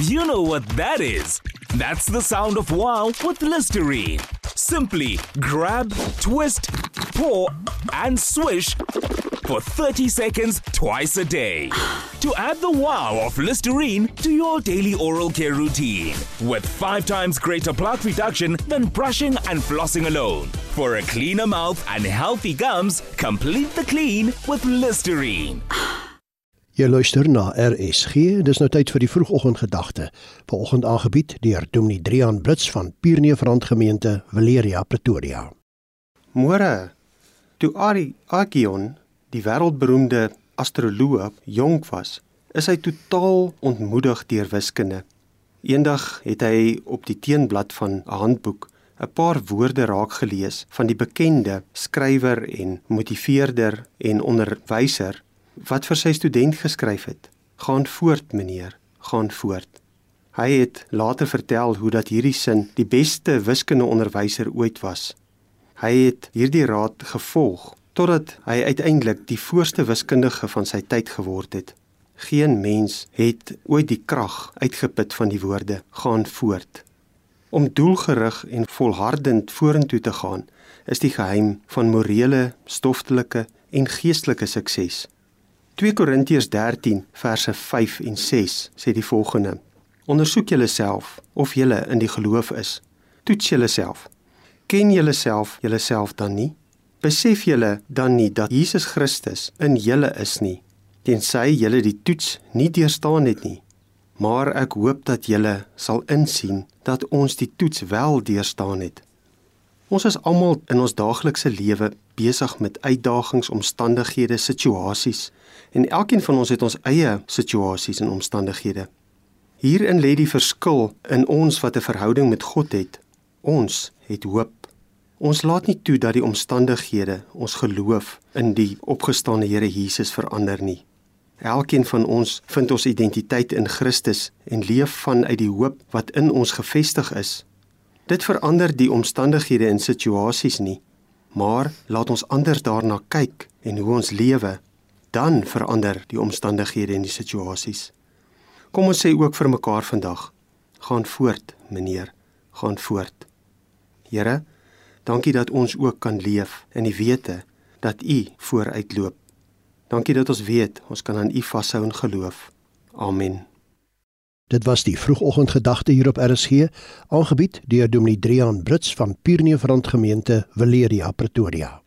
You know what that is. That's the sound of wow with Listerine. Simply grab, twist, pour, and swish for 30 seconds twice a day. To add the wow of Listerine to your daily oral care routine with five times greater plaque reduction than brushing and flossing alone. For a cleaner mouth and healthy gums, complete the clean with Listerine. Jy luister na RSG. Dis nou tyd vir die vroegoggendgedagte. Vanoggend aangebied deur Dominee Drian Blits van Pierneefrand Gemeente, Valeria, Pretoria. Môre, toe Ari Agion, die wêreldberoemde astroloog, jonk was, is hy totaal ontmoedig deur wiskunde. Eendag het hy op die teenblad van 'n handboek 'n paar woorde raak gelees van die bekende skrywer en motiveerder en onderwyser wat vir sy student geskryf het. Gaan voort, meneer, gaan voort. Hy het later vertel hoe dat hierdie sin die beste wiskundeonderwyser ooit was. Hy het hierdie raad gevolg totdat hy uiteindelik die voorste wiskundige van sy tyd geword het. Geen mens het ooit die krag uitgeput van die woorde gaan voort. Om doelgerig en volhardend vorentoe te gaan, is die geheim van morele, stoftelike en geestelike sukses. 2 Korintiërs 13 verse 5 en 6 sê die volgende: Ondersoek julleself of julle in die geloof is. Toets julleself. Ken julleself julleself dan nie? Besef julle dan nie dat Jesus Christus in julle is nie, tensy julle die toets nie deurstaan het nie. Maar ek hoop dat julle sal insien dat ons die toets wel deurstaan het. Ons is almal in ons daaglikse lewe besig met uitdagings, omstandighede, situasies en elkeen van ons het ons eie situasies en omstandighede. Hierin lê die verskil in ons wat 'n verhouding met God het. Ons het hoop. Ons laat nie toe dat die omstandighede ons geloof in die opgestane Here Jesus verander nie. Elkeen van ons vind ons identiteit in Christus en leef vanuit die hoop wat in ons gefestig is. Dit verander die omstandighede en situasies nie, maar laat ons anders daarna kyk en hoe ons lewe dan verander die omstandighede en die situasies. Kom ons sê ook vir mekaar vandag: gaan voort, meneer, gaan voort. Here, dankie dat ons ook kan leef in die wete dat U vooruitloop. Dankie dat ons weet ons kan aan U vashou in geloof. Amen. Dit was die vroegoggendgedagte hier op RSG, aangebied deur Dominee Drian Brits van Pierneefrand Gemeente, Valeria, Pretoria.